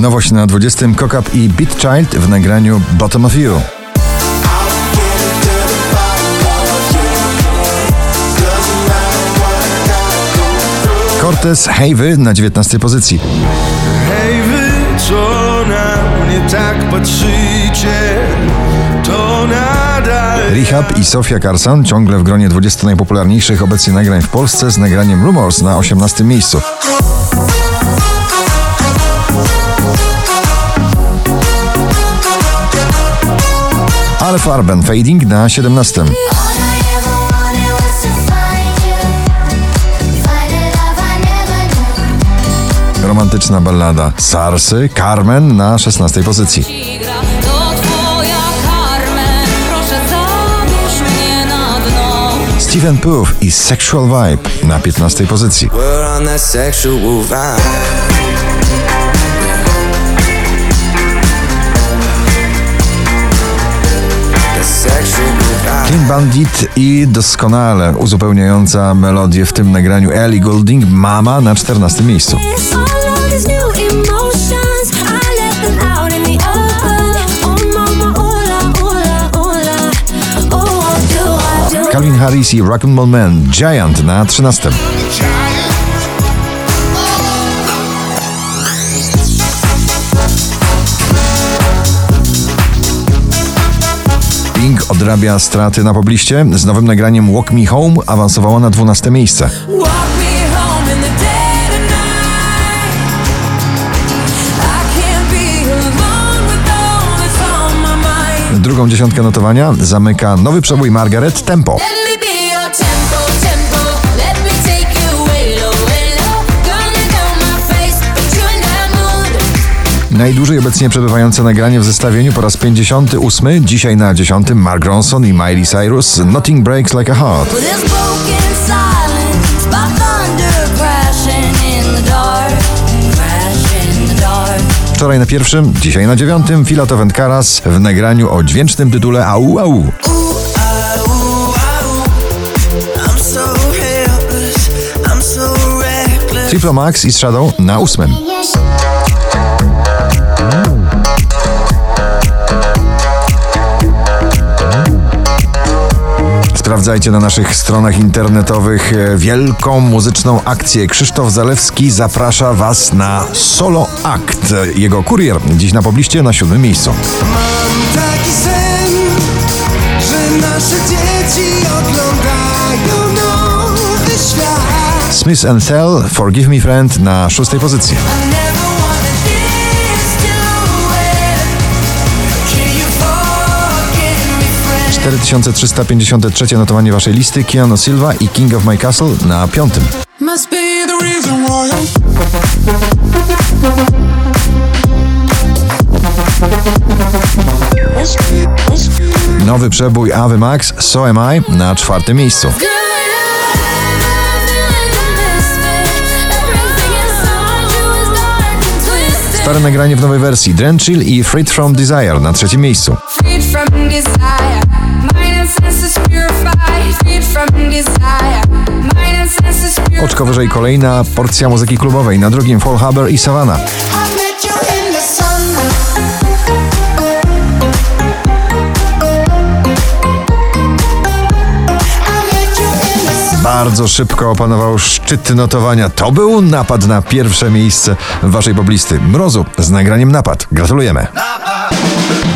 Nowość na 20. Cock i Beat Child w nagraniu Bottom of You. Cortez Hejwy na 19 pozycji. Hej wy, co na mnie tak patrzycie, to nadal Rehab i Sofia Carson ciągle w gronie 20 najpopularniejszych obecnie nagrań w Polsce z nagraniem Rumors na 18 miejscu. Ale Farben Fading na 17. All I ever wanted was to find you. Find a love I never knew. Romantyczna ballada Sarsy Carmen na 16 pozycji. Stephen Puth i Sexual Vibe na 15 pozycji. Clean Bandit i doskonale uzupełniająca melodię w tym nagraniu Ellie Goulding Mama na 14 miejscu. Oh. Oh? Calvin Harris i Rock'n'Roll Man Giant na 13. Pink odrabia straty na pobliście. Z nowym nagraniem Walk Me Home awansowała na 12 miejsce. Drugą dziesiątkę notowania zamyka nowy przebój Margaret Tempo. Najdłużej obecnie przebywające nagranie w zestawieniu po raz 58, dzisiaj na 10 Mark Ronson i Miley Cyrus Nothing Breaks Like a Heart. Wczoraj na pierwszym, dzisiaj na dziewiątym Filato Karas w nagraniu o dźwięcznym tytule Au Au. Triplo Max i Shadow na ósmym. Sprawdzajcie na naszych stronach internetowych e, wielką muzyczną akcję. Krzysztof Zalewski zaprasza Was na solo akt. Jego kurier dziś na pobliście na siódmym miejscu. Mam taki sen, że nasze dzieci oglądają nowy świat. Smith and Thell, Forgive Me Friend na szóstej pozycji. 4353 notowanie Waszej listy Keanu Silva i King of My Castle na piątym. Nowy przebój Ave Max So Am I na czwartym miejscu. Stare nagranie w nowej wersji Drenchill i Freed From Desire na trzecim miejscu. Oczko wyżej kolejna porcja muzyki klubowej na drugim Fall Haber i Savannah. Bardzo szybko opanował szczyty notowania. To był napad na pierwsze miejsce Waszej poblisty. Mrozu z nagraniem napad. Gratulujemy. Yeah.